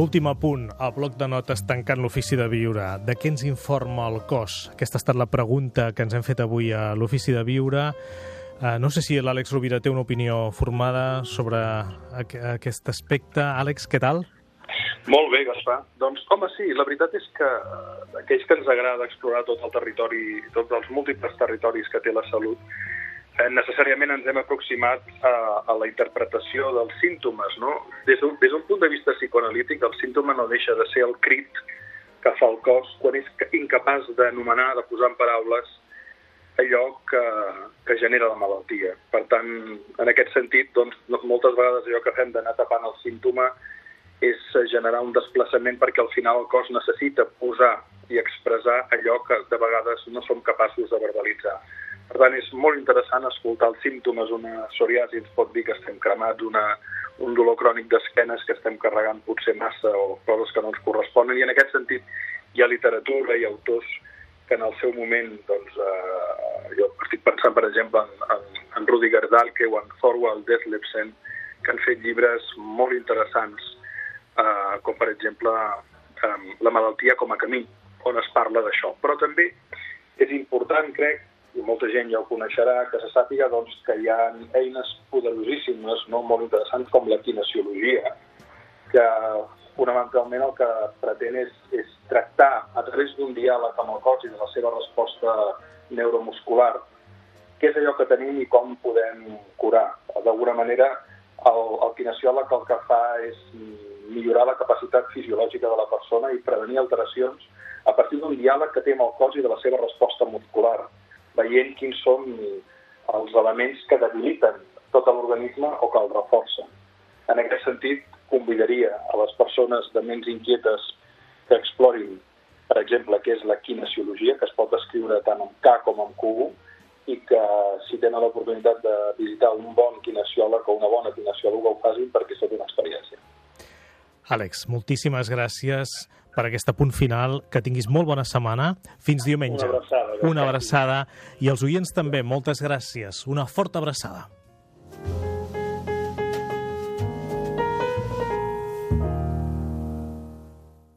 L'últim apunt, al bloc de notes tancant l'ofici de viure. De què ens informa el cos? Aquesta ha estat la pregunta que ens hem fet avui a l'ofici de viure. Uh, no sé si l'Àlex Rovira té una opinió formada sobre aqu aquest aspecte. Àlex, què tal? Molt bé, Gaspar. Doncs, home, sí, la veritat és que eh, aquells que ens agrada explorar tot el territori, tots els múltiples territoris que té la salut, necessàriament ens hem aproximat a, a la interpretació dels símptomes. No? Des d'un punt de vista psicoanalític, el símptoma no deixa de ser el crit que fa el cos quan és incapaç d'anomenar, de posar en paraules allò que, que genera la malaltia. Per tant, en aquest sentit, doncs, moltes vegades allò que fem d'anar tapant el símptoma és generar un desplaçament perquè al final el cos necessita posar i expressar allò que de vegades no som capaços de verbalitzar. Per tant, és molt interessant escoltar els símptomes. Una psoriasi ens pot dir que estem cremats, una, un dolor crònic d'esquenes que estem carregant potser massa o coses que no ens corresponen. I en aquest sentit hi ha literatura i autors que en el seu moment, doncs, eh, jo estic pensant, per exemple, en, en, en Rudiger Dahlke o en Thorwald Detlefsen, que han fet llibres molt interessants, eh, com per exemple eh, La malaltia com a camí, on es parla d'això. Però també és important, crec, i molta gent ja ho coneixerà, que se sàpiga doncs, que hi ha eines poderosíssimes, no? molt interessants, com la kinesiologia, que fonamentalment el que pretén és, és tractar a través d'un diàleg amb el cos i de la seva resposta neuromuscular què és allò que tenim i com podem curar. D'alguna manera, el, el kinesiòleg el que fa és millorar la capacitat fisiològica de la persona i prevenir alteracions a partir d'un diàleg que té amb el cos i de la seva resposta quins són els elements que debiliten tot l'organisme o que el reforcen. En aquest sentit, convidaria a les persones de ments inquietes que explorin, per exemple, què és la kinesiologia, que es pot escriure tant en K com en Q, i que si tenen l'oportunitat de visitar un bon kinesiòleg o una bona kinesiòloga ho facin perquè és una. Àlex, moltíssimes gràcies per aquest punt final. Que tinguis molt bona setmana. Fins diumenge. Una abraçada. Una abraçada. I als oients també, moltes gràcies. Una forta abraçada.